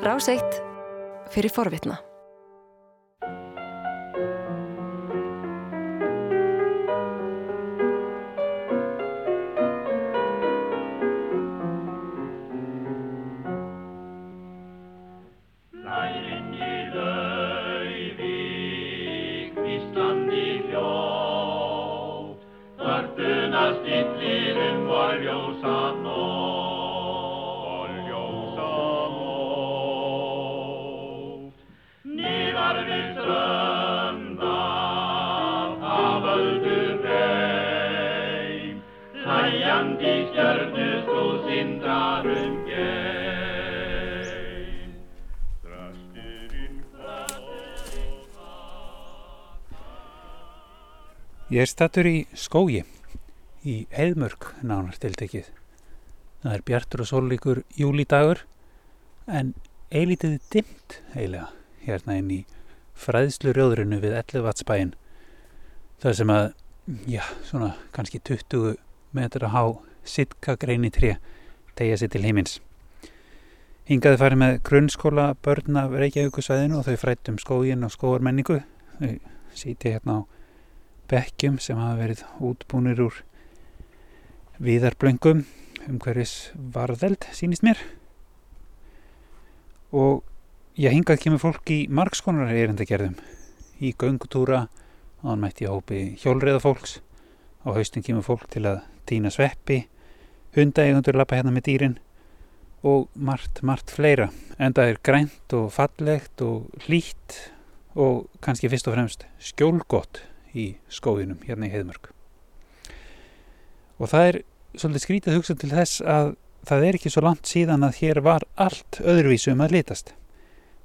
Ráseitt fyrir forvitna. Ég er stattur í skógi, í Eðmörk nánast tiltekið. Það er bjartur og sólíkur júlidagur en eilítið dimmt eiginlega hérna inn í fræðslu rjóðrunu við Ellevatsbæin. Það sem að, já, svona kannski 20 metra há sitka greini tré tegja sér til heimins. Hingaði farið með grunnskóla börn af Reykjavíkusvæðinu og þau frættum skógin og skóarmenningu. Þau síti hérna á bekkjum sem hafa verið útbúnir úr viðarblöngum um hverjus varðeld sínist mér. Og ég hingað kemur fólk í margskonar erindagerðum. Í göngutúra á hann mætti hópi hjólriða fólks á haustin kemur fólk til að týna sveppi. Hundaegundur lappa hérna með dýrin. Og margt, margt fleira. En það er grænt og fallegt og hlýtt og kannski fyrst og fremst skjólgott í skóðinum hérna í Heiðmörk. Og það er svolítið skrítið hugsa til þess að það er ekki svo langt síðan að hér var allt öðruvísu um að litast.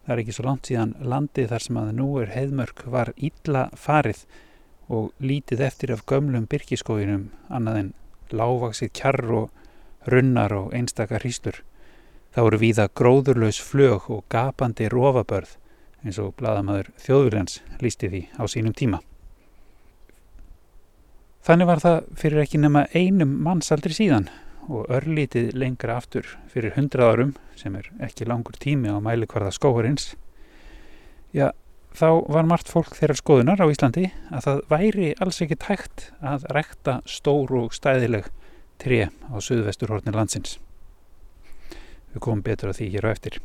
Það er ekki svo langt síðan landið þar sem að nú er Heiðmörk var ítla farið og lítið eftir af gömlum byrkiskóðinum annað en lágvaksið kjarr og runnar og einstakar hýstur. Það voru víða gróðurlaus flög og gapandi rófabörð eins og bladamæður þjóðurljans lísti því á sínum tíma. Þannig var það fyrir ekki nema einum mannsaldri síðan og örlítið lengra aftur fyrir hundrað árum sem er ekki langur tími á mælikvarða skóhurins. Já, þá var margt fólk þeirra skoðunar á Íslandi að það væri alls ekki tægt að rekta stór og stæðileg tré á söðvesturhortin landsins. Við komum betur á því hér á eftir.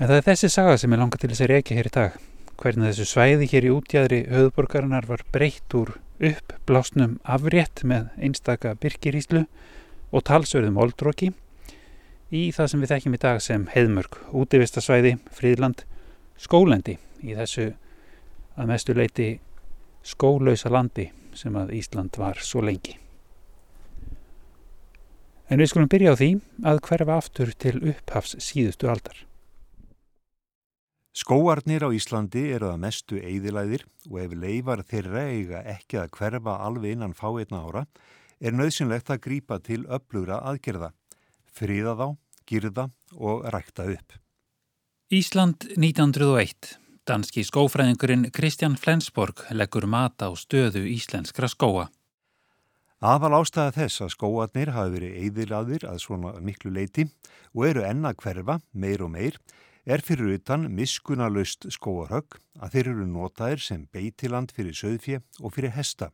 En það er þessi saga sem ég langar til þess að reyka hér í dag. Hvernig þessu svæði hér í útjæðri höfuborgarinnar var breytt úr upp blásnum afrétt með einstaka byrkiríslu og talsverðum oldróki í það sem við þekkjum í dag sem heiðmörk, útivistasvæði, fríðland, skólendi í þessu að mestu leiti skólausa landi sem að Ísland var svo lengi. En við skulum byrja á því að hverfa aftur til upphafs síðustu aldar. Skóarnir á Íslandi eru að mestu eigðilæðir og ef leifar þeirra eiga ekki að hverfa alveg innan fá einna ára er nöðsynlegt að grípa til upplugra aðgerða, friða þá, girða og rækta upp. Ísland 1901. Danski skófræðingurinn Kristján Flensborg leggur mat á stöðu íslenskra skóa. Aðal ástæða þess að skóarnir hafi verið eigðilæðir að svona miklu leiti og eru enna hverfa meir og meir er fyrir utan miskunalust skóarhögg að þeir eru notaðir sem beitiland fyrir söðfje og fyrir hesta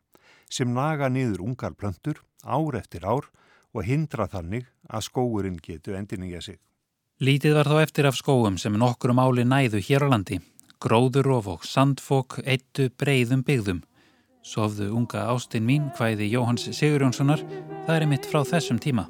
sem naga niður ungar plöntur ár eftir ár og hindra þannig að skóurinn getu endiningja sig. Lítið var þá eftir af skóum sem nokkru máli næðu hér á landi. Gróðurof og sandfók eittu breyðum byggðum. Sofðu unga ástinn mín hvæði Jóhans Sigurjónssonar, það er mitt frá þessum tíma.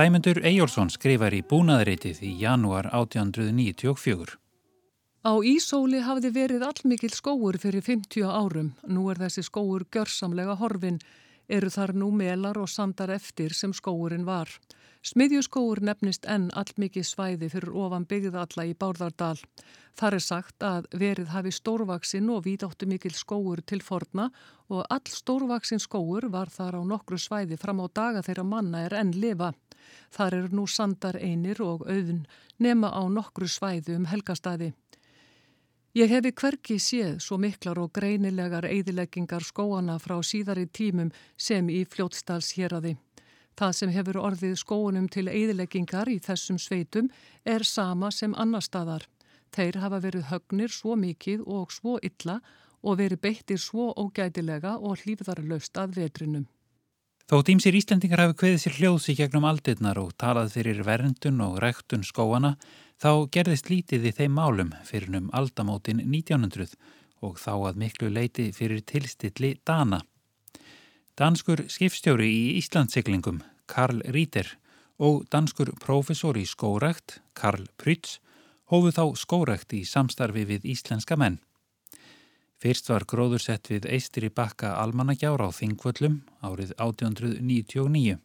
Sæmundur Eyjólfsson skrifar í búnaðaritið í janúar 1894. Á Ísóli hafði verið allmikil skóur fyrir 50 árum. Nú er þessi skóur gjörsamlega horfin. Eru þar nú melar og sandar eftir sem skóurinn var. Smiðjuskóur nefnist enn allmikið svæði fyrir ofan byggðalla í Bárðardal. Þar er sagt að verið hafi stórvaksin og víðáttu mikil skóur til forna og all stórvaksin skóur var þar á nokkru svæði fram á daga þeirra manna er enn lifa. Þar eru nú sandar einir og auðun nema á nokkru svæði um helgastæði. Ég hefi hverki séð svo miklar og greinilegar eidileggingar skóana frá síðari tímum sem í fljóttstals hér aði. Það sem hefur orðið skóunum til eiðileggingar í þessum sveitum er sama sem annar staðar. Þeir hafa verið högnir svo mikið og svo illa og verið beittir svo ógætilega og hlýfðarlaust að vetrinum. Þótt ímsir Íslandingar hafi kveðið sér hljóðs í gegnum aldirnar og talað fyrir verndun og ræktun skóana, þá gerðist lítið í þeim málum fyrir um aldamótin 1900 og þá að miklu leiti fyrir tilstilli Dana. Danskur skipstjóri í Íslandsiklingum, Karl Ríter, og danskur profesor í skórækt, Karl Prytz, hófuð þá skórækt í samstarfi við íslenska menn. Fyrst var gróðursett við Eistri bakka almannagjár á Þingvöllum árið 1899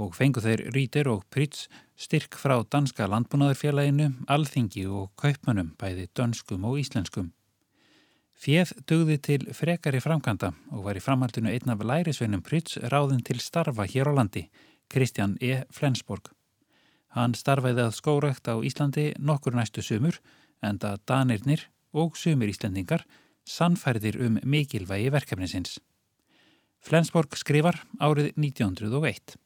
og fengu þeir Ríter og Prytz styrk frá Danska landbúnaðarfélaginu, alþingi og kaupmönnum bæði dönskum og íslenskum. Fjeð dugði til frekari framkanda og var í framhaldinu einn af lærisveinum Prytz ráðin til starfa hér á landi, Kristján E. Flensborg. Hann starfaði að skórakt á Íslandi nokkur næstu sumur, enda danirnir og sumur Íslandingar sannfærðir um mikilvægi verkefnisins. Flensborg skrifar árið 1901.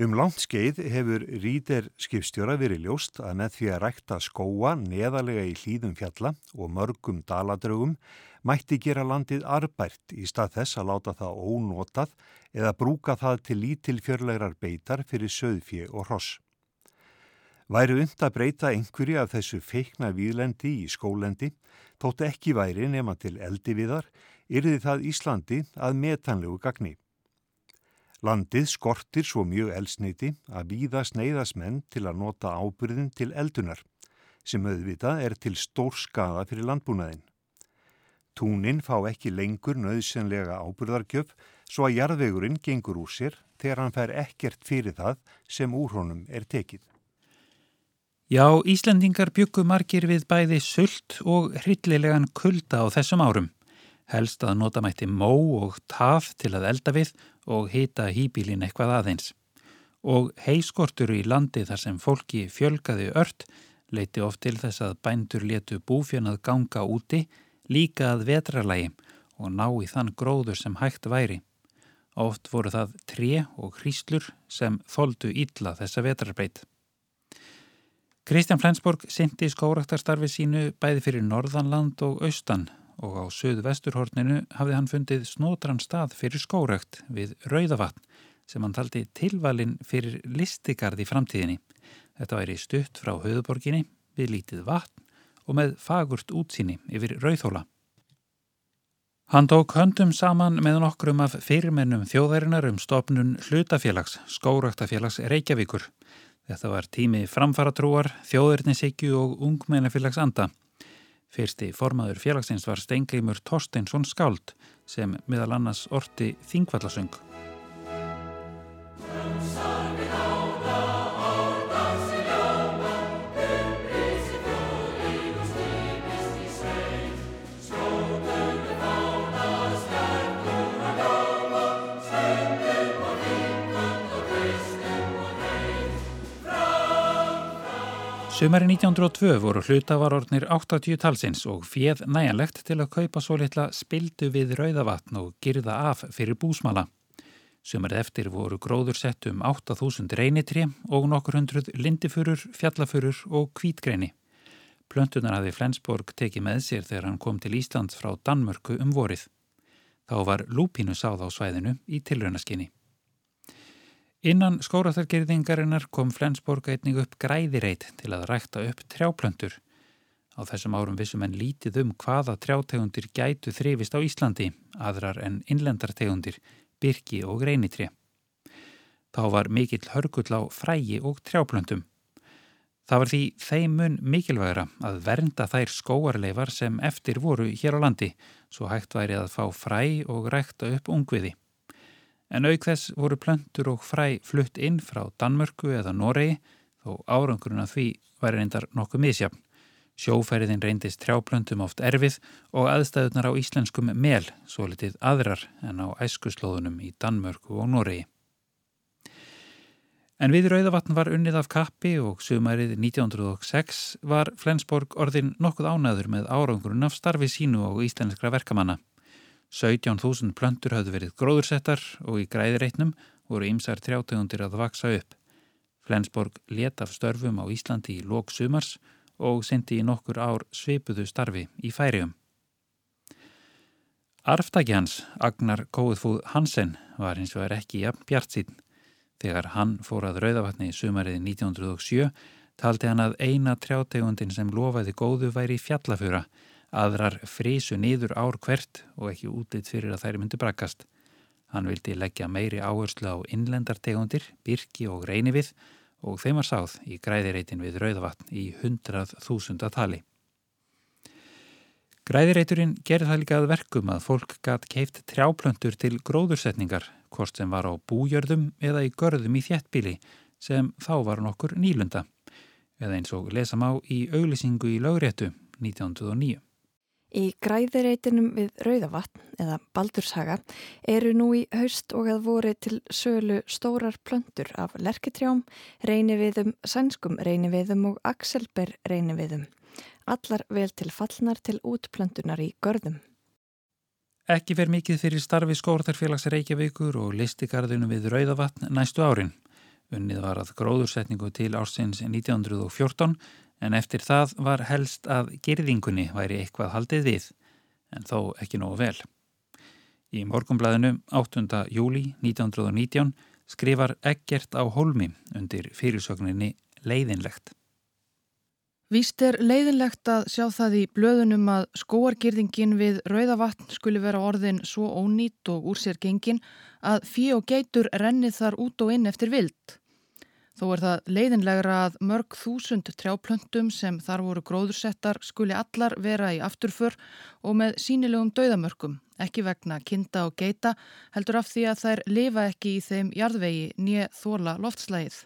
Um langt skeið hefur Ríder skipstjóra verið ljóst að með því að rækta skóa neðalega í hlýðum fjalla og mörgum daladrögum mætti gera landið arbært í stað þess að láta það ónotað eða brúka það til lítilfjörlegar beitar fyrir söðfjö og hross. Væri und að breyta einhverju af þessu feikna výlendi í skólendi, tótt ekki væri nema til eldi viðar, yrði það Íslandi að metanlegu gagni. Landið skortir svo mjög elsneiti að víða sneiðast menn til að nota ábyrðin til eldunar, sem auðvitað er til stór skada fyrir landbúnaðin. Túnin fá ekki lengur nöðsynlega ábyrðargjöf svo að jarðvegurinn gengur úr sér þegar hann fær ekkert fyrir það sem úr honum er tekið. Já, Íslandingar byggu margir við bæði sult og hryllilegan kulda á þessum árum. Helst að nota mætti mó og taf til að elda við og hýta hýbílin eitthvað aðeins. Og heiskortur í landi þar sem fólki fjölgaði ört leiti oft til þess að bændur letu búfjönað ganga úti líka að vetrarlægi og ná í þann gróður sem hægt væri. Oft voru það tre og hríslur sem þóldu illa þessa vetrarbeit. Kristján Flensborg syndi skóraktarstarfi sínu bæði fyrir Norðanland og Austan og á söðu vesturhorninu hafði hann fundið snótran stað fyrir skórekt við Rauðavatn sem hann taldi tilvalin fyrir listigarð í framtíðinni. Þetta væri stutt frá höfuborginni við lítið vatn og með fagurt útsýni yfir Rauðhóla. Hann tók höndum saman með nokkrum af fyrirmennum þjóðærinar um stopnun hlutafélags, skóraktafélags Reykjavíkur. Þetta var tími framfaratrúar, þjóðurnisíkju og ungmennafélags anda. Fyrsti formaður félagsins var Steingrimur Torsteinsson Skáld sem miðal annars orti Þingvallasöng. Sumari 1902 voru hlutavarornir 80 talsins og fjeð næjanlegt til að kaupa svo litla spildu við rauðavatn og girða af fyrir búsmala. Sumarið eftir voru gróður sett um 8000 reynitri og nokkur hundruð lindifurur, fjallafurur og kvítgreini. Plöntunar hafi Flensborg tekið með sér þegar hann kom til Íslands frá Danmörku um vorið. Þá var lúpínu sáð á svæðinu í tilraunaskinni. Innan skóraþargerðingarinnar kom Flensborg einnig upp græðireit til að rækta upp trjáplöntur. Á þessum árum vissum en lítið um hvaða trjátegundir gætu þrifist á Íslandi, aðrar en innlendartegundir, byrki og greinitri. Þá var mikill hörgull á frægi og trjáplöntum. Það var því þeimun mikilvægra að vernda þær skóarleifar sem eftir voru hér á landi, svo hægt væri að fá fræ og rækta upp ungviði. En auk þess voru plöntur og fræ flutt inn frá Danmörku eða Noregi þó árangurinn að því væri reyndar nokkuð misjafn. Sjófæriðin reyndist trjáplöntum oft erfið og aðstæðunar á íslenskum mel, svo litið aðrar en á æskuslóðunum í Danmörku og Noregi. En við Rauðavatn var unnið af kappi og sumarið 1906 var Flensborg orðin nokkuð ánæður með árangurinn af starfi sínu og íslenskra verkamanna. 17.000 plöntur hafðu verið gróðursettar og í græðireitnum voru ymsar trjátegundir að vaksa upp. Flensborg let af störfum á Íslandi í lók sumars og sendi í nokkur ár svipuðu starfi í færium. Arftaki hans, Agnar Kóðfúð Hansen, var hins vegar ekki jafn bjart sín. Þegar hann fór að Rauðavatni í sumarið 1907 taldi hann að eina trjátegundin sem lofaði góðu væri fjallafura aðrar frísu nýður ár hvert og ekki útlitt fyrir að þær myndi brakast. Hann vildi leggja meiri áherslu á innlendartegundir, byrki og reynivið og þeim var sáð í græðireitin við Rauðavatn í hundrað þúsunda tali. Græðireiturinn gerði það líka að verkum að fólk gatt keift trjáplöntur til gróðursetningar, hvort sem var á bújörðum eða í görðum í þjettbíli sem þá var nokkur nýlunda, eða eins og lesam á í auglisingu í lögréttu 1909. Í græðireitinum við Rauðavatn eða Baldurshaga eru nú í haust og að voru til sölu stórar plöntur af lerkitrjám, reyniviðum, sænskum reyniviðum og akselber reyniviðum. Allar vel til fallnar til útplöntunar í görðum. Ekki fer mikið fyrir starfi skórtarfélags Reykjavíkur og listigarðunum við Rauðavatn næstu árin. Unnið var að gróðursetningu til ársins 1914 en eftir það var helst að gerðingunni væri eitthvað haldið við, en þó ekki nógu vel. Í morgumblæðinu 8. júli 1919 skrifar Eggert á Holmi undir fyrirsögninni leiðinlegt. Víst er leiðinlegt að sjá það í blöðunum að skóargirðingin við Rauðavatn skuli vera orðin svo ónýtt og úr sér gengin að fí og geitur rennið þar út og inn eftir vild. Þó er það leiðinlegra að mörg þúsund trjáplöntum sem þar voru gróðursettar skuli allar vera í afturför og með sínilegum dauðamörkum, ekki vegna kinda og geita, heldur af því að þær lifa ekki í þeim jarðvegi nýja þóla loftslægið.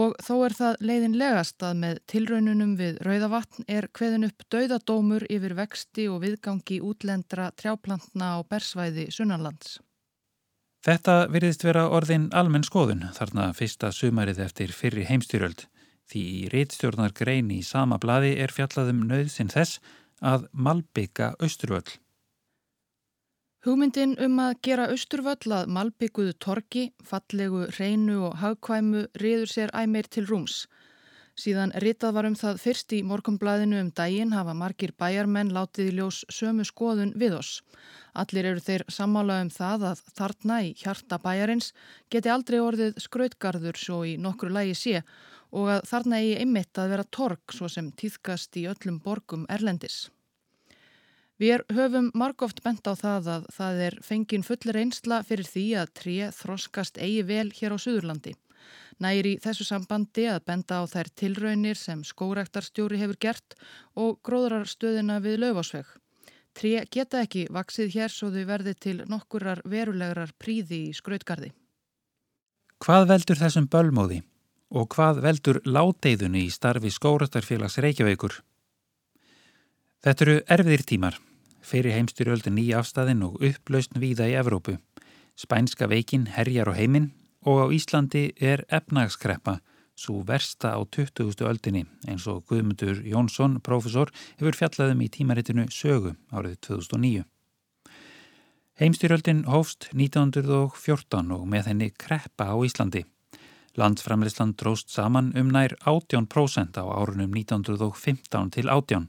Og þó er það leiðinlegast að með tilraununum við rauðavatn er hveðin upp dauðadómur yfir vexti og viðgangi útlendra trjáplantna á bersvæði Sunnanlands. Þetta virðist vera orðin almenn skoðun þarna fyrsta sumarið eftir fyrri heimstyrjöld því í réttstjórnar grein í sama bladi er fjallaðum nöðsinn þess að malbygga austurvöll. Hugmyndin um að gera austurvöll að malbygguðu torki, fallegu, reynu og hagkvæmu riður sér æmeir til rúms. Síðan ritað var um það fyrst í morgumblæðinu um daginn hafa margir bæjarmenn látið í ljós sömu skoðun við oss. Allir eru þeir sammála um það að þarna í hjarta bæjarins geti aldrei orðið skrautgarður svo í nokkru lægi sé og að þarna eigi einmitt að vera tork svo sem týðkast í öllum borgum erlendis. Við höfum margóft bent á það að það er fengin fullir einsla fyrir því að tré þroskast eigi vel hér á Suðurlandi. Næri þessu sambandi að benda á þær tilraunir sem skórektarstjóri hefur gert og gróðrarstöðina við löfásveg. Tré geta ekki vaksið hér svo þau verði til nokkurar verulegarar príði í skrautgarði. Hvað veldur þessum bölmóði og hvað veldur láteiðunni í starfi skórektarfélags Reykjavíkur? Þetta eru erfiðir tímar. Fyrir heimstyrjöldi nýja afstæðin og upplausn víða í Evrópu. Spænska veikin herjar á heiminn og á Íslandi er efnagskreppa svo versta á 20. öldinni eins og Guðmundur Jónsson, profesor, hefur fjallaðum í tímaritinu Sögu árið 2009. Heimstyrjöldin hófst 1914 og með henni kreppa á Íslandi. Landsframleysland dróst saman um nær 18% á árunum 1915 til 18.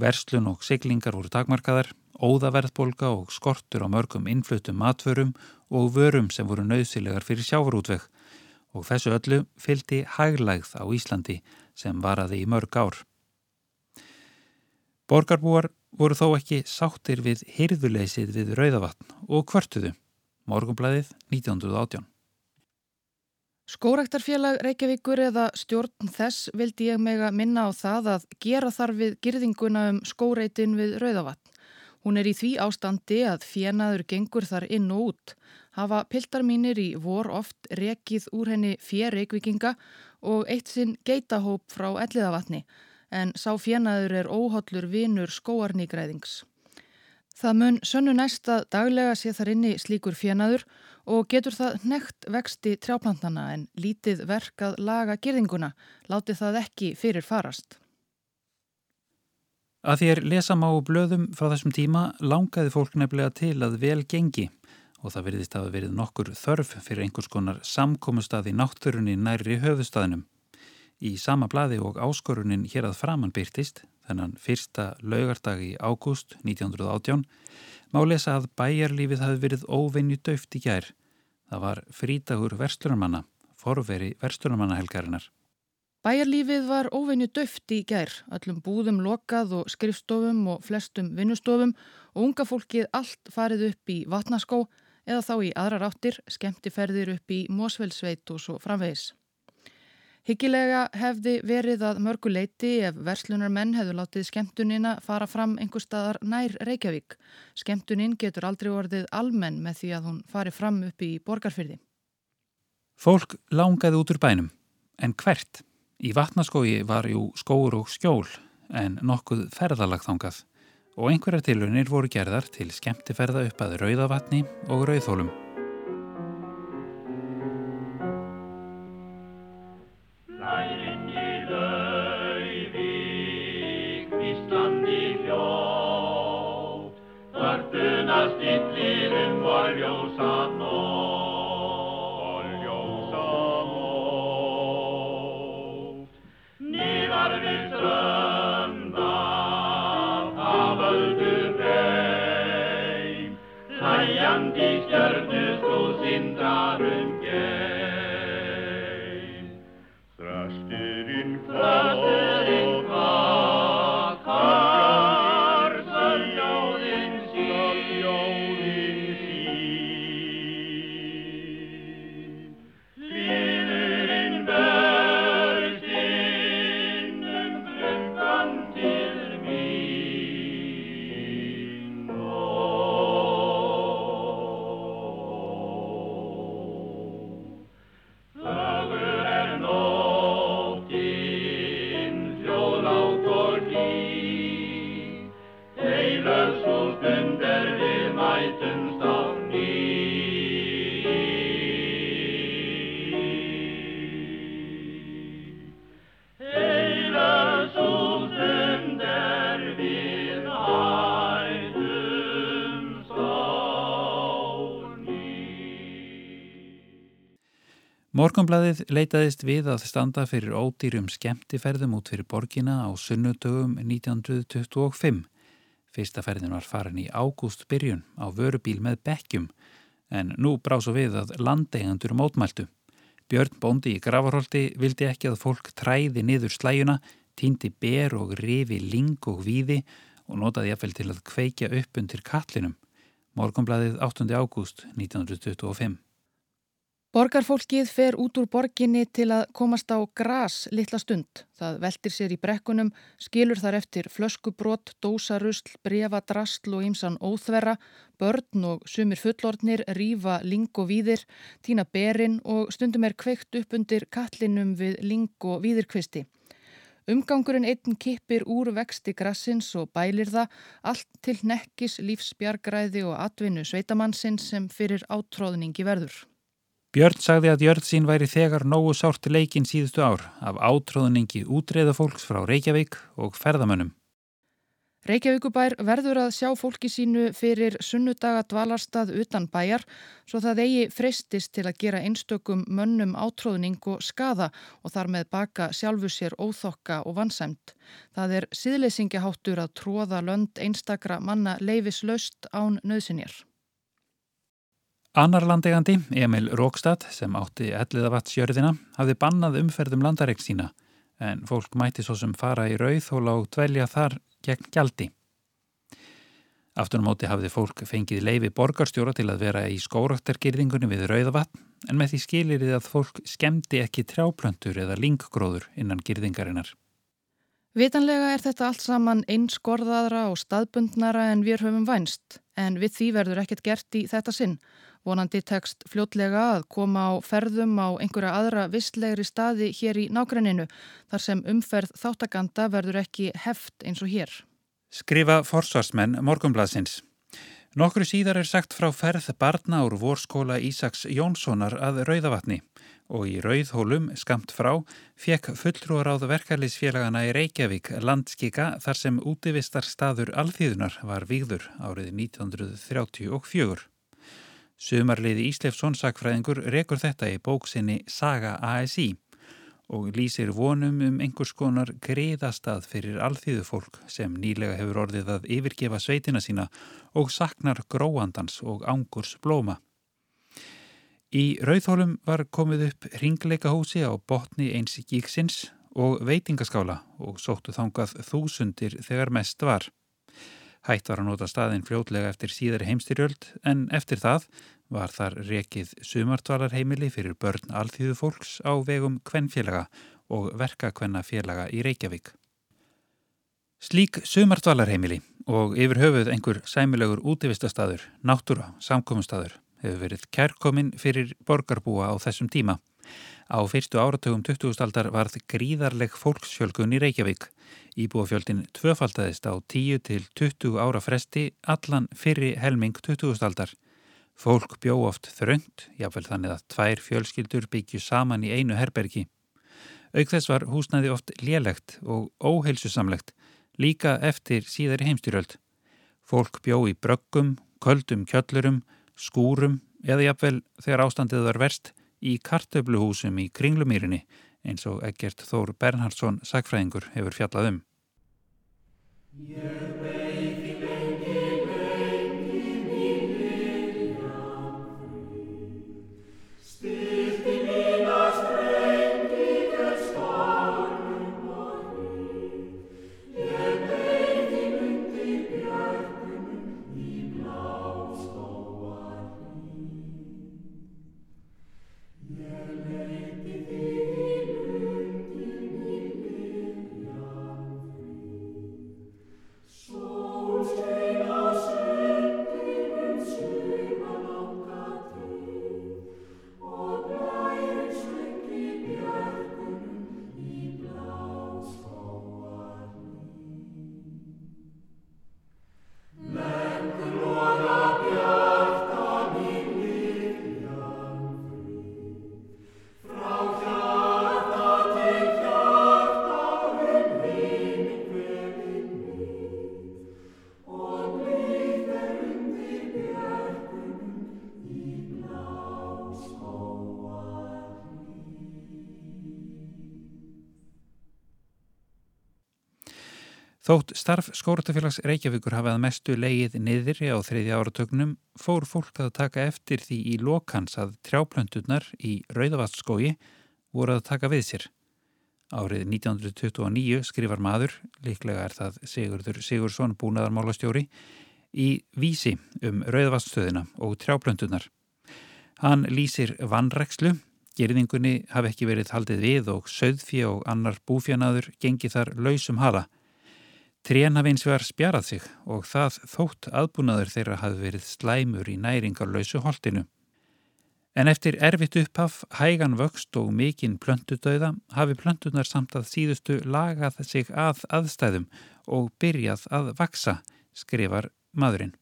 Verslun og siglingar voru takmarkaðar, óðaverðbolga og skortur á mörgum innflutum matförum og vörum sem voru nöðsilegar fyrir sjávarútvegg og þessu öllu fylgdi hæglægð á Íslandi sem varaði í mörg ár. Borgarbúar voru þó ekki sáttir við hyrðuleysið við Rauðavatn og kvörtuðu, morgunblæðið 1918. Skórektarfélag Reykjavíkur eða stjórn þess vildi ég meg að minna á það að gera þar við girðinguna um skóreitin við Rauðavatn. Hún er í því ástandi að fjenaður gengur þar inn og út. hafa piltar mínir í vor oft rekið úr henni fér reikvikinga og eitt sinn geitahóp frá elliðavatni en sá fjenaður er óhollur vinur skóarnigræðings. Það mun sönnu næst að daglega sé þar inni slíkur fjenaður og getur það nekt vexti trjáplantana en lítið verk að laga girðinguna, láti það ekki fyrir farast. Að þér lesa má blöðum frá þessum tíma langaði fólk nefnilega til að vel gengi og það verðist að verið nokkur þörf fyrir einhvers konar samkómustad í náttúrunni næri höfustadinum. Í sama bladi og áskorunin hér að framann byrtist, þennan fyrsta laugardag í ágúst 1918, má lesa að bæjarlífið hafi verið óvenju döft í gær. Það var frítagur verslunarmanna, forveri verslunarmannahelgarinnar. Bæjarlífið var óvenju döft í gær, allum búðum lokað og skrifstofum og flestum vinnustofum og unga fólkið allt farið upp í vatnaskó eða þá í aðra ráttir, skemmtiferðir upp í Mósfellsveit og svo framvegis. Hyggilega hefði verið að mörgu leiti ef verslunar menn hefðu látið skemmtunina fara fram einhver staðar nær Reykjavík. Skemmtunin getur aldrei orðið almenn með því að hún fari fram upp í borgarfyrði. Fólk langaði út úr bænum, en hvert? Í vatnaskói var jú skóur og skjól, en nokkuð ferðalagþangað og einhverjar tilunir voru gerðar til skemmtiferða upp að rauðavatni og rauðhólum. Hreyjandi stjörnu svo sindrar um gerð Morgonblæðið leitaðist við að standa fyrir ódýrum skemmtiferðum út fyrir borgina á sunnudögum 1925. Fyrsta ferðin var farin í ágúst byrjun á vörubíl með bekkjum en nú brá svo við að landeigandur mótmæltu. Björn Bóndi í Gravarholti vildi ekki að fólk træði niður slæjuna, týndi ber og rifi ling og víði og notaði jafnvel til að kveikja upp undir kallinum. Morgonblæðið 8. ágúst 1925. Borgarfólkið fer út úr borginni til að komast á gras litla stund. Það veldir sér í brekkunum, skilur þar eftir flöskubrót, dósarusl, brefadrasl og ímsan óþverra, börn og sumir fullordnir, rífa ling og víðir, týna berin og stundum er kveikt upp undir kallinum við ling og víðirkvisti. Umgangurinn einn kippir úr vexti grassins og bælir það allt til nekkis lífsbjargræði og atvinnu sveitamannsinn sem fyrir átróðningi verður. Björn sagði að Jörð sín væri þegar nógu sárt leikin síðustu ár af átróðningi útreða fólks frá Reykjavík og ferðamönnum. Reykjavíkubær verður að sjá fólki sínu fyrir sunnudaga dvalarstað utan bæjar svo það eigi freistist til að gera einstökum mönnum átróðning og skada og þar með baka sjálfu sér óþokka og vansæmt. Það er síðleysingaháttur að tróða lönd einstakra manna leifislaust án nöðsinjar. Annar landegandi, Emil Rókstad, sem átti elliðavatsjörðina, hafði bannað umferðum landareik sína en fólk mæti svo sem fara í rauðhóla og dvelja þar gegn gjaldi. Aftunum áti hafði fólk fengið leifi borgarstjóra til að vera í skóraktargirðingunni við rauðavatn en með því skilirið að fólk skemmti ekki trjáplöntur eða linggróður innan girðingarinnar. Vitanlega er þetta allt saman einskorðaðra og staðbundnara en við höfum vænst, en við því verður ekkert gert í þetta sinn. Vonandi tekst fljótlega að koma á ferðum á einhverja aðra vistlegri staði hér í nákrenninu þar sem umferð þáttakanda verður ekki heft eins og hér. Skrifa forsvarsmenn Morgonbladsins. Nokkru síðar er sagt frá ferð barna úr vorskóla Ísaks Jónssonar að Rauðavatni og í Rauðhólum skamt frá fekk fulltrúaráð verkefliðsfélagana í Reykjavík landskika þar sem útivistar staður alþýðunar var výður árið 1934. Sumarliði Íslefsson sakfræðingur rekur þetta í bóksinni Saga ASI og lýsir vonum um einhvers konar greiðastað fyrir alþýðu fólk sem nýlega hefur orðið að yfirgefa sveitina sína og saknar gróandans og ángurs blóma. Í Rauðhólum var komið upp ringleikahúsi á botni eins gíksins og veitingaskála og sóttu þangað þúsundir þegar mest var. Hætt var að nota staðin fljótlega eftir síðari heimstyrjöld en eftir það var þar rekið sumartvalarheimili fyrir börn alþýðu fólks á vegum kvennfélaga og verkakvennafélaga í Reykjavík. Slík sumartvalarheimili og yfir höfuð einhver sæmilegur útivistastadur, náttúra, samkominnstadur hefur verið kærkominn fyrir borgarbúa á þessum tíma. Á fyrstu áratugum 20. aldar varð gríðarleg fólksfjölgun í Reykjavík. Íbúafjöldin tvöfaldadist á 10 til 20 ára fresti allan fyrri helming 20. aldar. Fólk bjó oft þröngt, jáfnvel þannig að tvær fjölskyldur byggju saman í einu herbergi. Auk þess var húsnaði oft lélegt og óheilsusamlegt, líka eftir síðari heimstyrjöld. Fólk bjó í bröggum, köldum kjöllurum, skúrum eða jáfnvel þegar ástandið var verst í kartöfluhúsum í kringlumýrinni eins og Egert Þór Bernhardsson sagfræðingur hefur fjallað um. Þótt starf skóratafélags Reykjavíkur hafið mestu leið niður á þriðja áratögnum fór fólk að taka eftir því í lokans að trjáplönturnar í Rauðavatsskói voru að taka við sér. Árið 1929 skrifar maður, líklega er það Sigurður Sigursson búnaðarmálastjóri, í vísi um Rauðavatstöðina og trjáplönturnar. Hann lýsir vannrekslu, gerðingunni hafi ekki verið haldið við og söðfí og annar búfjanaður gengi þar lausum hala. Trén hafi eins vegar spjarað sig og það þótt aðbúnaður þeirra hafi verið slæmur í næringarlausu holtinu. En eftir erfitt upphaf, hægan vöxt og mikinn plöntudauða hafi plöntunar samt að síðustu lagað sig að aðstæðum og byrjað að vaksa, skrifar maðurinn.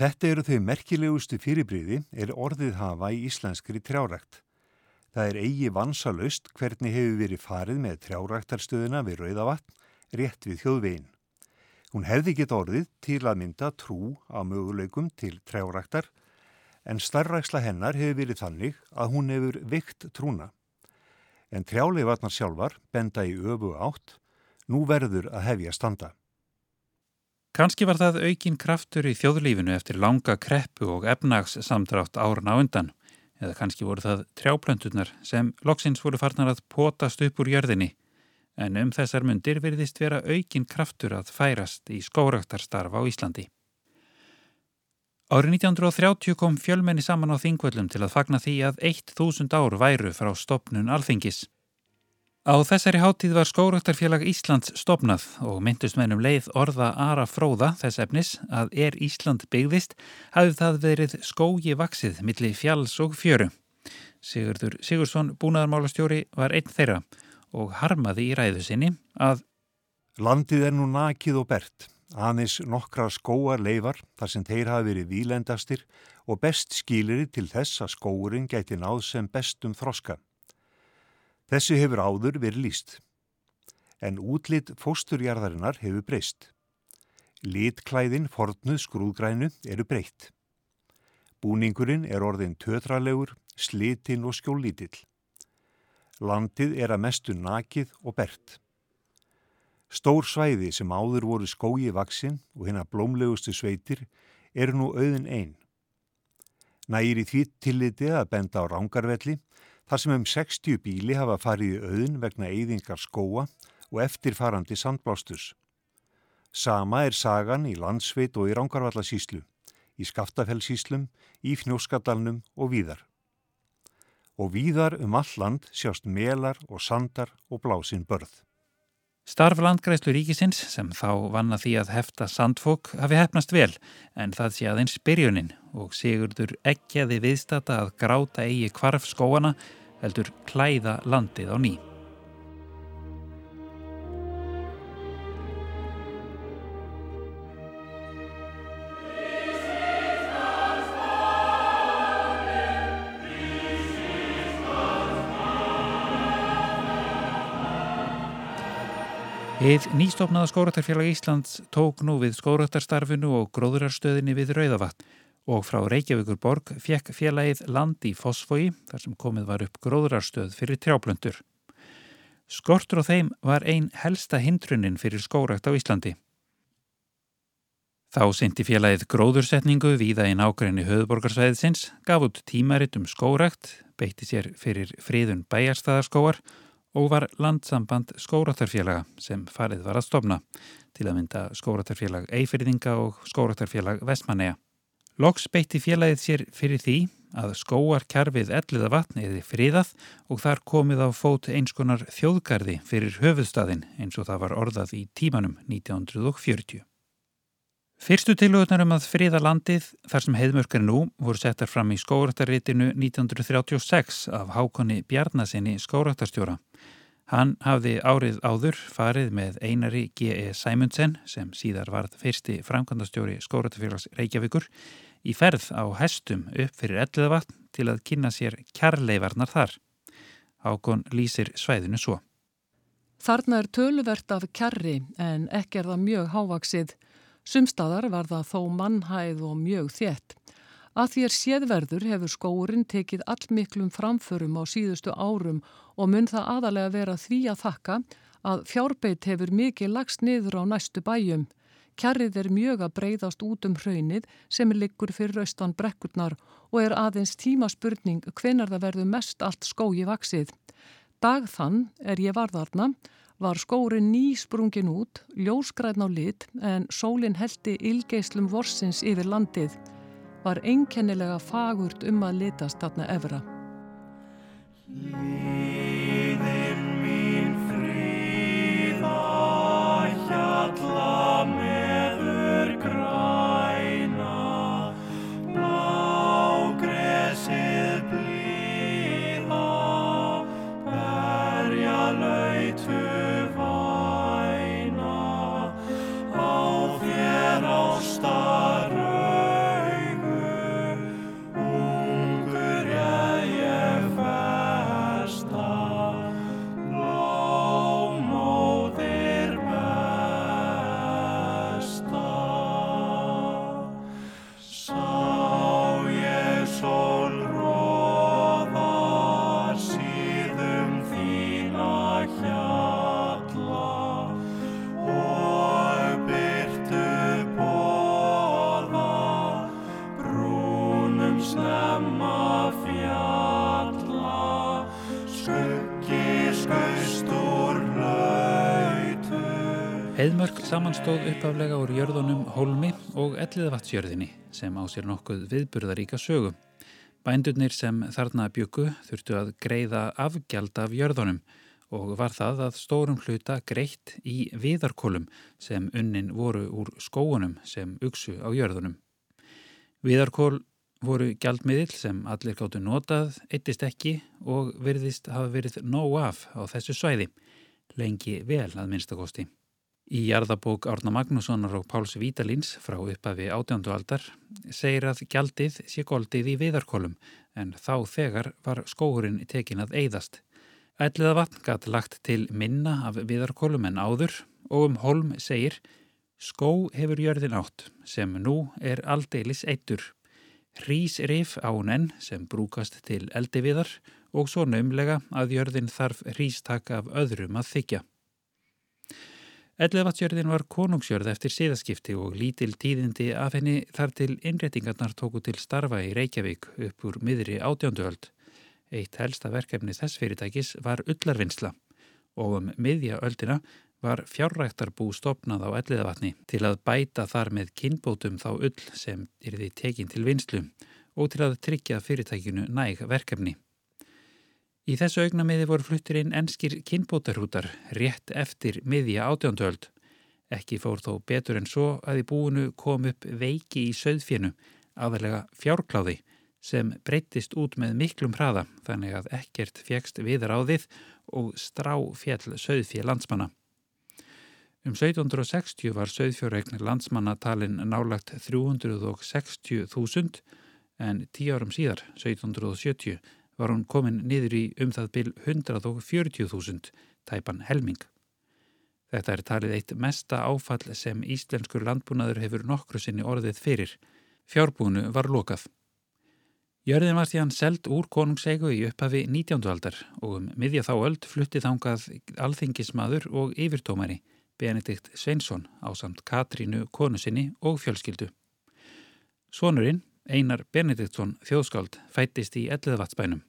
Þetta eru þau merkilegustu fyrirbríði er orðið hafa í íslenskri trjárækt. Það er eigi vansalust hvernig hefur verið farið með trjáræktarstöðuna við Rauðavatn rétt við þjóðvegin. Hún hefði gett orðið til að mynda trú á möguleikum til trjáræktar en starræksla hennar hefur verið þannig að hún hefur vikt trúna. En trjáleifarnar sjálfar benda í öfu átt, nú verður að hefja standa. Kanski var það aukin kraftur í þjóðlífinu eftir langa kreppu og efnags samdrátt árun á undan, eða kannski voru það trjáplönturnar sem loksins voru farnar að potast upp úr jörðinni en um þessar myndir verðist vera aukin kraftur að færast í skóraktarstarf á Íslandi. Árið 1930 kom fjölmenni saman á þingvöllum til að fagna því að 1000 ár væru frá stopnun alþingis. Á þessari háttíð var Skóraktarfélag Íslands stopnað og myndust mennum leið orða Ara Fróða þess efnis að er Ísland byggðist hafði það verið skógi vaksið millir fjalls og fjöru. Sigurdur Sigursson búnaðarmálastjóri var einn þeirra og harmaði í ræðu sinni að Landið er nú nakið og bert, aðeins nokkra skóar leifar þar sem þeir hafi verið výlendastir og best skýlir til þess að skóurinn gæti náð sem bestum þroska. Þessi hefur áður verið líst. En útlitt fósturjarðarinnar hefur breyst. Litklæðin fornuð skrúðgrænu eru breytt. Búningurinn er orðin tötralegur, slitinn og skjólítill. Landið er að mestu nakið og bert. Stór svæði sem áður voru skói vaksinn og hérna blómlegustu sveitir eru nú auðin einn. Nægir í því tilliti að benda á rángarvelli þar sem um 60 bíli hafa farið í auðin vegna eyðingar skóa og eftirfarandi sandblástus. Sama er sagan í landsveit og í Rángarvallasíslu, í Skaftafellsíslum, í Fnjóskadalnum og víðar. Og víðar um all land sjást melar og sandar og blásinn börð. Starf landgræslu ríkisins sem þá vanna því að hefta sandfók hafi hefnast vel en það sé aðeins byrjunin og Sigurdur ekkjaði viðstata að gráta eigi kvarf skóana heldur klæða landið á ný. Eða nýstofnaða skóraktarfélag Íslands tók nú við skóraktarstarfinu og gróðurarstöðinni við Rauðavatn og frá Reykjavíkur borg fekk félagið land í Fossfogi þar sem komið var upp gróðurarstöð fyrir trjáplöndur. Skortur á þeim var ein helsta hindrunin fyrir skórakt á Íslandi. Þá syndi félagið gróðursetningu víða í nákvæmni höfuborgarsvæðisins, gaf út tímaritt um skórakt, beitti sér fyrir friðun bæjarstæðarskóar og var landsamband skóratarfélaga sem farið var að stopna til að mynda skóratarfélag Eifirðinga og skóratarfélag Vestmanneja. Loks beitti félagið sér fyrir því að skóar kjarfið elliða vatn eða friðað og þar komið á fót einskonar þjóðgarði fyrir höfuðstaðin eins og það var orðað í tímanum 1940. Fyrstu tilhugurnar um að friða landið þar sem heiðmörkar nú voru settar fram í skóraktarritinu 1936 af Hákonni Bjarnasinni skóraktarstjóra. Hann hafði árið áður farið með einari G.E. Sæmundsen sem síðar varð fyrsti framkvæmdastjóri skóraktarfélags Reykjavíkur í ferð á hestum upp fyrir elliðavatn til að kynna sér kjarleifarnar þar. Hákon lýsir svæðinu svo. Þarna er töluvert af kjarri en ekki er það mjög hávaksið Sumstaðar var það þó mannhæð og mjög þétt. Að því er séðverður hefur skórin tekið allmiklum framförum á síðustu árum og mun það aðalega vera því að þakka að fjárbeitt hefur mikið lagst niður á næstu bæjum. Kjarrið er mjög að breyðast út um hraunið sem liggur fyrir austan brekkurnar og er aðeins tímaspurning hvenar það verður mest allt skói vaksið. Dag þann er ég varðarna var skórin nýsprungin út, ljóskræðn á lit en sólinn heldi ylgeislum vorsins yfir landið. Var einkennilega fagurt um að litast þarna efra. Heiðmörk samanstóð uppaflega úr jörðunum Hólmi og Elliðavatsjörðinni sem á sér nokkuð viðburðaríka sögu. Bændurnir sem þarna byggu þurftu að greiða afgjald af jörðunum og var það að stórum hluta greitt í viðarkólum sem unnin voru úr skóunum sem uksu á jörðunum. Viðarkól voru gjaldmiðil sem allir gáttu notað, eittist ekki og verðist hafa verið nóg af á þessu svæði, lengi vel að minnstakosti. Í jarðabók Árna Magnússonar og Páls Vítalins frá uppafi átjándu aldar segir að gjaldið sé goldið í viðarkólum en þá þegar var skóhurinn tekin að eyðast. Ætliða vatn gæti lagt til minna af viðarkólum en áður og um holm segir Skó hefur jörðin átt sem nú er aldeilis eittur. Rísrif ánenn sem brúkast til eldiviðar og svo naumlega að jörðin þarf rístak af öðrum að þykja. Elleðvatsjörðin var konungsjörð eftir síðaskipti og lítil tíðindi af henni þar til innréttingarnar tóku til starfa í Reykjavík upp úr miðri átjánduöld. Eitt helsta verkefni þess fyrirtækis var ullarvinnsla og um miðja öldina var fjárræktarbú stopnað á elliðavatni til að bæta þar með kinnbótum þá ull sem því tekin til vinslu og til að tryggja fyrirtækinu næg verkefni. Í þessu augnamiði voru fluttir inn enskir kinnbótarhútar rétt eftir miðja átjóndöld. Ekki fór þó betur en svo að í búinu kom upp veiki í söðfjönu, aðalega fjárkláði, sem breyttist út með miklum hraða þannig að ekkert á þið og strá fjall söðfjö landsmanna. Um 1760 var söðfjörreiknir landsmanna talin nálagt 360.000 en tíu árum síðar, 1770, var hún komin niður í um það byl 140.000 tæpan helming. Þetta er talið eitt mesta áfall sem íslenskur landbúnaður hefur nokkru sinni orðið fyrir. Fjárbúinu var lokað. Jörðin var því hann seld úr konungseigu í upphafi 19. aldar og um miðja þá öld fluttið þángað alþingismadur og yfirtómari Benedikt Sveinsson á samt Katrínu konu sinni og fjölskyldu. Svonurinn, Einar Benediktsson þjóðskáld fættist í Elliðvatsbænum.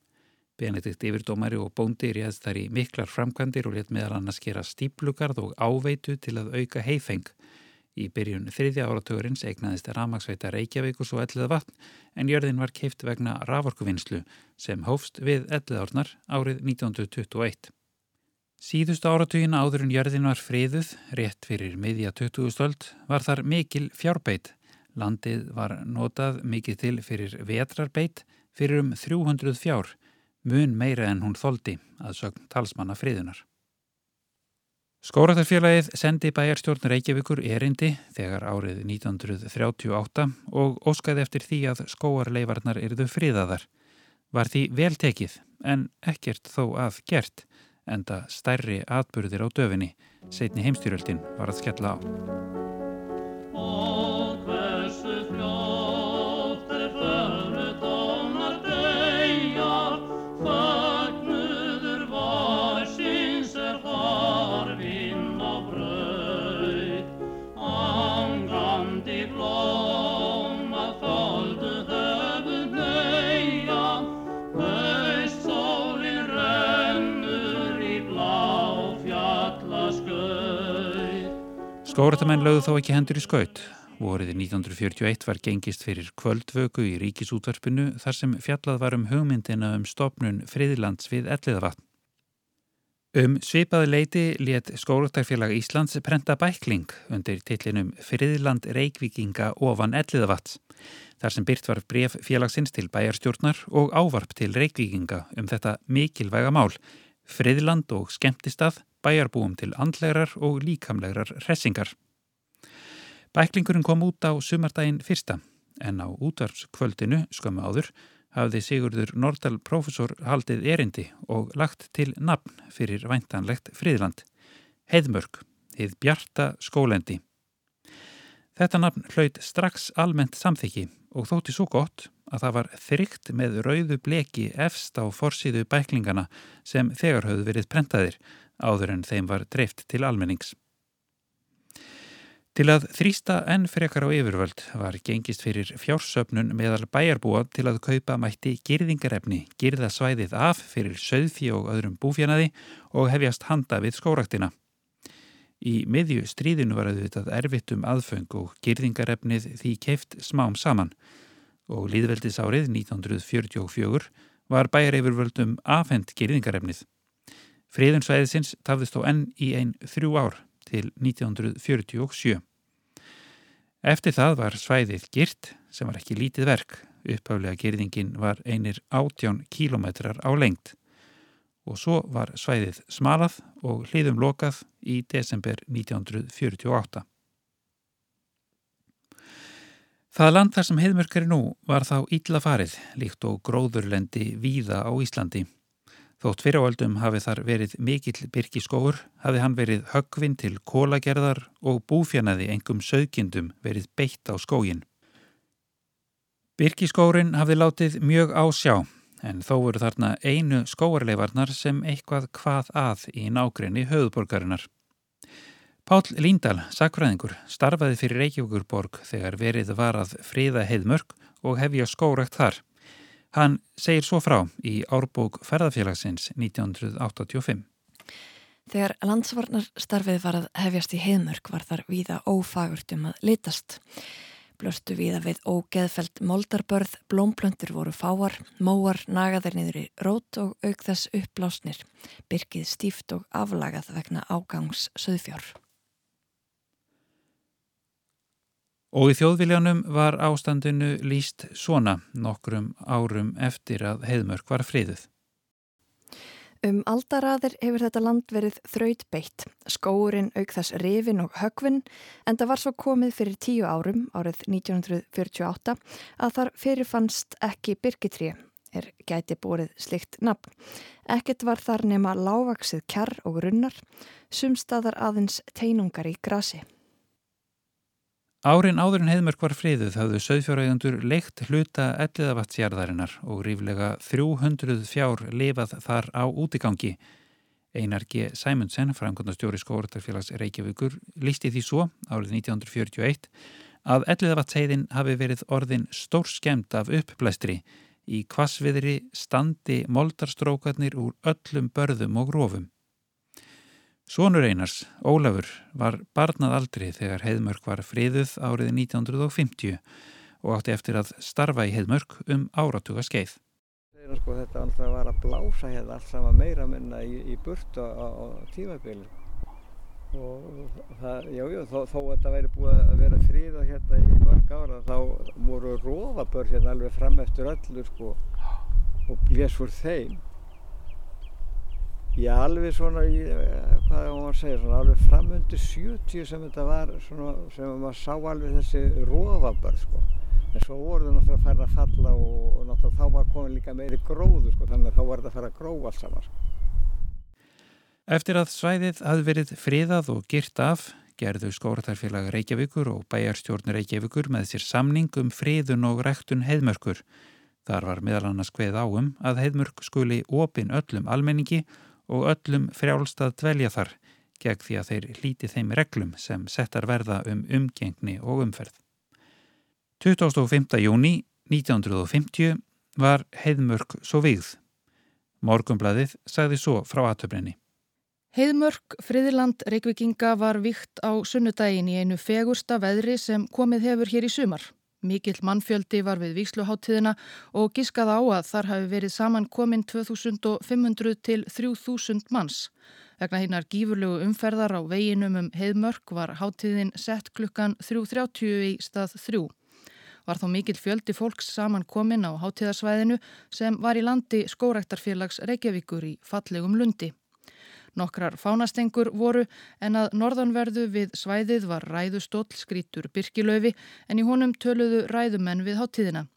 Benedikt yfirdómari og bóndi réðst þar í miklar framkvæmdir og let meðal annars gera stíplugarð og áveitu til að auka heifeng. Í byrjun þriðja áratugurins eignaðist ramagsveita Reykjavíkus og Elliðavatn en jörðin var keift vegna raforkuvinnslu sem hófst við Elliðárnar árið 1921. Síðustu áratugin áður en jörðin var friðuð, rétt fyrir miðja 20. stöld, var þar mikil fjárbeit Landið var notað mikið til fyrir vetrarbeit fyrir um 300 fjár, mun meira en hún þóldi að sögn talsmanna friðunar. Skóratarfélagið sendi bæjarstjórn Reykjavíkur erindi þegar árið 1938 og óskaði eftir því að skóarleifarnar erðu friðaðar. Var því veltekið en ekkert þó að gert enda stærri atbyrðir á döfinni, setni heimstyrjöldin var að skella á. Skóratamenn lögðu þó ekki hendur í skaut. Vorið 1941 var gengist fyrir kvöldvöku í ríkisútvarpinu þar sem fjallað var um hugmyndina um stopnun friðlands við elliðavatn. Um svipaði leiti let Skóratærfélag Íslands prenta bækling undir tillinum Friðland Reykvíkinga ofan elliðavatns þar sem byrt var bref félagsins til bæjarstjórnar og ávarp til Reykvíkinga um þetta mikilvæga mál, Friðland og skemmtistað bæjarbúum til andlegar og líkamlegar hressingar. Bæklingurinn kom út á sumardaginn fyrsta en á útvarpskvöldinu skömmu áður hafði Sigurður Nordal profesor haldið erindi og lagt til nafn fyrir væntanlegt friðland, Heiðmörk, heið Bjarta skólendi. Þetta nafn hlaut strax almennt samþyggi og þótti svo gott að það var þrygt með rauðu bleki efst á forsýðu bæklingana sem þegar höfðu verið prentaðir áður en þeim var dreift til almennings. Til að þrýsta enn frekar á yfirvöld var gengist fyrir fjársöpnun meðal bæjarbúa til að kaupa mætti girðingarefni, girða svæðið af fyrir söðfí og öðrum búfjanaði og hefjast handa við skóraktina. Í miðju stríðinu var auðvitað erfitt um aðföng og girðingarefnið því keift smám saman og líðveldis árið 1944 var bæjar yfirvöldum afhend girðingarefnið. Friðun svæðisins tafðist þó enn í einn þrjú ár til 1947. Eftir það var svæðið girt sem var ekki lítið verk. Uppháflega girðingin var einir 18 kílometrar á lengt og svo var svæðið smalað og hliðum lokað í desember 1948. Það land þar sem heiðmörkari nú var þá ítla farið, líkt og gróðurlendi víða á Íslandi. Þótt fyrir áaldum hafi þar verið mikill byrkiskóur, hafi hann verið höggvinn til kólagerðar og búfjanaði engum sögkindum verið beitt á skógin. Byrkiskórin hafi látið mjög á sjá, en þó voru þarna einu skóarleifarnar sem eitthvað hvað að í nákrenni höfuborgarinnar. Pál Líndal, sakfræðingur, starfaði fyrir Reykjavíkurborg þegar verið var að friða heiðmörk og hefja skórakt þar. Hann segir svo frá í árbók ferðarfélagsins 1985. Þegar landsvarnar starfið var að hefjast í heiðmörk var þar víða ófagurt um að litast. Blöstu víða við ógeðfelt moldarbörð, blómplöntur voru fáar, móar nagaðir niður í rót og auk þess uppblásnir, byrkið stíft og aflagað vegna ágangs söðfjár. Og í þjóðviljanum var ástandinu líst svona nokkrum árum eftir að heiðmörk var friðuð. Um aldaraðir hefur þetta land verið þraut beitt, skóurinn auk þess rifin og högvin en það var svo komið fyrir tíu árum, árið 1948, að þar fyrirfannst ekki byrkitrí, er gæti búrið slikt nafn. Ekkert var þar nema lávaksið kjarr og runnar, sumstaðar aðeins teinungar í grasi. Árin áður en heiðmörk var friðuð hafðu söðfjáraugundur leikt hluta elliðavatsjarðarinnar og ríflega 300 fjár lifað þar á útigangi. Einar G. Sæmundsen, framkvæmdastjóri skóratarfélags Reykjavíkur, listi því svo árið 1941 að elliðavatseiðin hafi verið orðin stór skemmt af uppblæstri í kvasviðri standi moldarstrókarnir úr öllum börðum og rófum. Sónur Einars, Ólafur, var barnað aldri þegar Heiðmörk var friðuð árið 1950 og átti eftir að starfa í Heiðmörk um áratuga skeið. Sko, þetta alltaf var að blása hérna allt saman meira minna í, í burtu á, á tímabili og það, já, já, þó, þó að þetta væri búið að vera fríða hérna í mörg ára þá voru rófabörn hérna alveg fram eftir öllu sko og blés úr þeim Já, alveg svona, í, eh, hvað er maður að segja, svona alveg framundu 70 sem þetta var, svona, sem maður sá alveg þessi rófabörð, sko. En svo voru það náttúrulega að fara að falla og, og náttúrulega þá var komin líka meiri gróðu, sko, þannig að þá var þetta að fara að grófa alls saman, sko. Eftir að svæðið hafði verið friðað og gyrt af, gerðu skóratarfélag Reykjavíkur og bæjarstjórnur Reykjavíkur með sér samning um friðun og rektun heiðmörkur. Þar var meðal annars hveð áum að heiðmörk skuli opin öllum almenningi og öllum frjálstað dvelja þar gegn því að þeir hlíti þeim reglum sem settar verða um umgengni og umferð. 25. júni 1950 var heiðmörk svo vigð. Morgumbladið sagði svo frá aðtöfninni. Heiðmörk friðiland Reykjavíkinga var vikt á sunnudagin í einu fegursta veðri sem komið hefur hér í sumar. Mikill mannfjöldi var við Víksluháttíðina og giskað á að þar hafi verið saman komin 2500 til 3000 manns. Vegna hinnar gífurlegu umferðar á veginum um heiðmörk var háttíðin sett klukkan 3.30 í stað 3. Var þá mikill fjöldi fólks saman komin á háttíðarsvæðinu sem var í landi skórektarfélags Reykjavíkur í fallegum lundi. Nokkrar fánastengur voru en að norðanverðu við svæðið var ræðustóll skrítur Birkilöfi en í honum töluðu ræðumenn við háttíðina.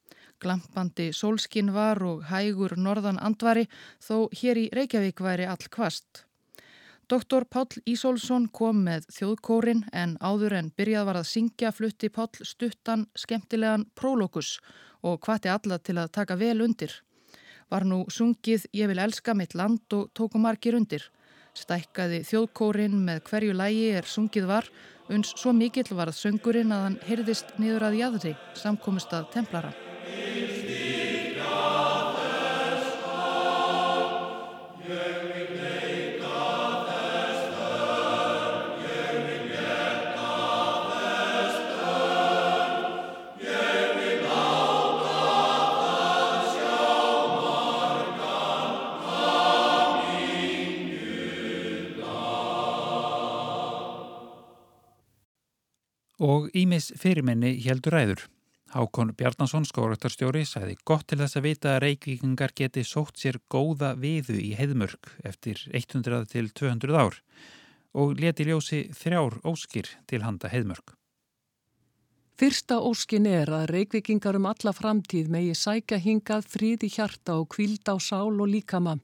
Glampandi sólskinn var og hægur norðan andvari þó hér í Reykjavík væri all kvast. Doktor Páll Ísólfsson kom með þjóðkórin en áður en byrjað var að syngja flutti Páll stuttan skemmtilegan prólókus og hvati alla til að taka vel undir. Var nú sungið Ég vil elska mitt land og tóku margir undir. Stækkaði þjóðkórin með hverju lægi er sungið var, uns svo mikill var að söngurinn að hann heyrðist niður að jæðri, samkomist að templara. Og Ímis fyrirmenni heldur ræður. Hákon Bjarnason, skóraktarstjóri, sæði gott til þess að vita að reykvíkingar geti sótt sér góða viðu í heiðmörk eftir 100 til 200 ár og leti ljósi þrjár óskir til handa heiðmörk. Fyrsta óskin er að reykvikingar um alla framtíð megi sækja hingað fríði hjarta og kvíld á sál og líkama.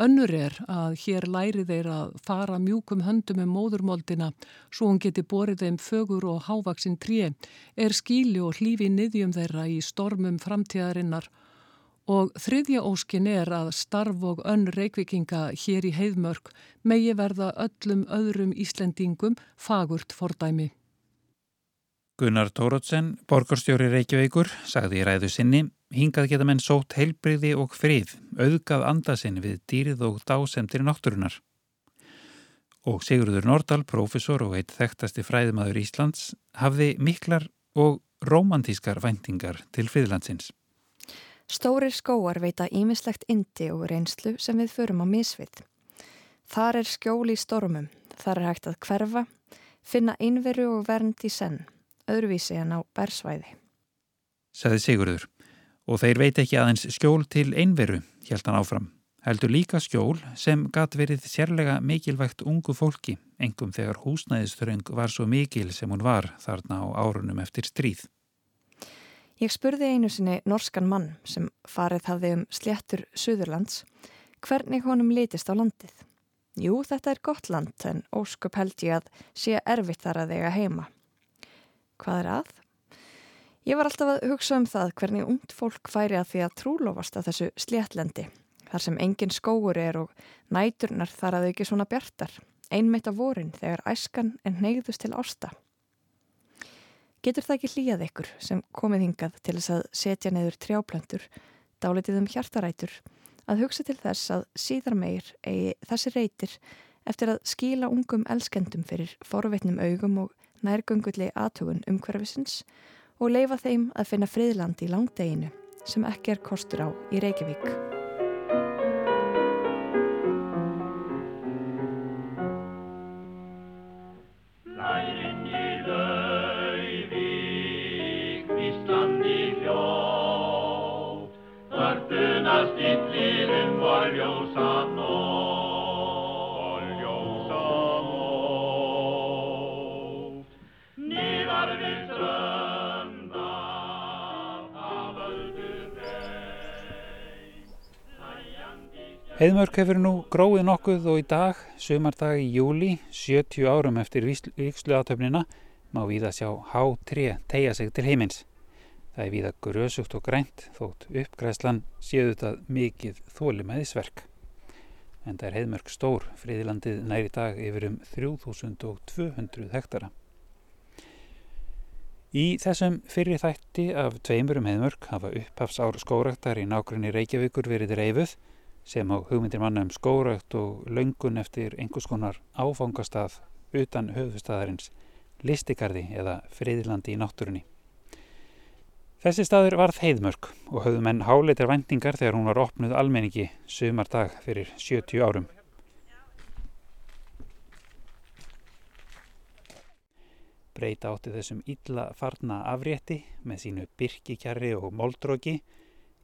Önnur er að hér læri þeir að fara mjúkum höndum um móðurmoldina svo hún geti borið þeim fögur og hávaksinn tré, er skíli og hlífi niðjum þeirra í stormum framtíðarinnar og þriðja óskin er að starf og önn reykvikinga hér í heiðmörk megi verða öllum öðrum Íslendingum fagurt fordæmi. Gunnar Tórótsen, borgarstjóri Reykjavíkur, sagði í ræðu sinni hingað geta menn sótt heilbriði og frið, auðgað andasinn við dýrið og dásemtir náttúrunar. Og Sigurður Nordal, profesor og eitt þekktasti fræðimaður Íslands, hafði miklar og romantískar væntingar til friðlandsins. Stórir skóar veita ímislegt indi og reynslu sem við förum á misvið. Þar er skjól í stormum, þar er hægt að hverfa, finna einveru og vernd í senn öðruvísi en á bersvæði. Saði Sigurður og þeir veit ekki aðeins skjól til einveru, held hann áfram. Heldur líka skjól sem gatt verið sérlega mikilvægt ungu fólki, engum þegar húsnæðisþröng var svo mikil sem hún var þarna á árunum eftir stríð. Ég spurði einu sinni norskan mann sem farið hafði um sléttur Suðurlands hvernig honum litist á landið. Jú, þetta er gott land en ósköp held ég að sé erfitt þar að eiga heima. Hvað er að? Ég var alltaf að hugsa um það hvernig ungt fólk færi að því að trúlofast að þessu sléttlendi, þar sem engin skóur er og næturnar þar að þau ekki svona bjartar, einmitt af vorin þegar æskan en neyðust til ásta. Getur það ekki hlýjað ykkur sem komið hingað til þess að setja neður trjáplöntur, dálitið um hjartarætur, að hugsa til þess að síðar meir eigi þessi reytir eftir að skíla ungum elskendum fyrir forveitnum augum og nærgöngulli aðtugun umhverfisins og leifa þeim að finna friðland í langdeginu sem ekki er kostur á í Reykjavík. Heiðmörk hefur nú gróið nokkuð og í dag, sömardag í júli, 70 árum eftir viksluatöfnina, má við að sjá H3 tegja sig til heimins. Það er við að grösugt og grænt þótt uppgræslan séu þetta mikið þólimæðisverk. En það er heiðmörk stór, friðilandið næri dag yfir um 3200 hektara. Í þessum fyrir þætti af tveimur um heiðmörk hafa upphafsár skóraktar í nákvæmni Reykjavíkur verið reyfuð sem á hugmyndir manna um skórakt og löngun eftir einhvers konar áfangastað utan höfustæðarins, listikarði eða friðlandi í náttúrunni. Þessi staður varð heiðmörk og höfðu menn háleitar vendingar þegar hún var opnuð almenningi sumardag fyrir 70 árum. Breyta átti þessum illa farna afrétti með sínu byrkikjarri og moldróki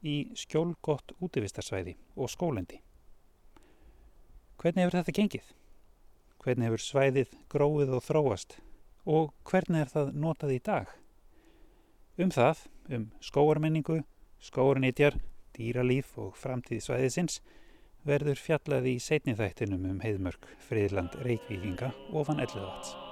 í skjólgott útivistarsvæði og skólendi. Hvernig hefur þetta gengið? Hvernig hefur svæðið gróið og þróast og hvernig er það notað í dag? Um það, um skóarmenningu, skóarnitjar, dýralíf og framtíð svæðisins verður fjallaði í setni þættinum um heiðmörk, friðland, reykvíkinga og fann elluðvats.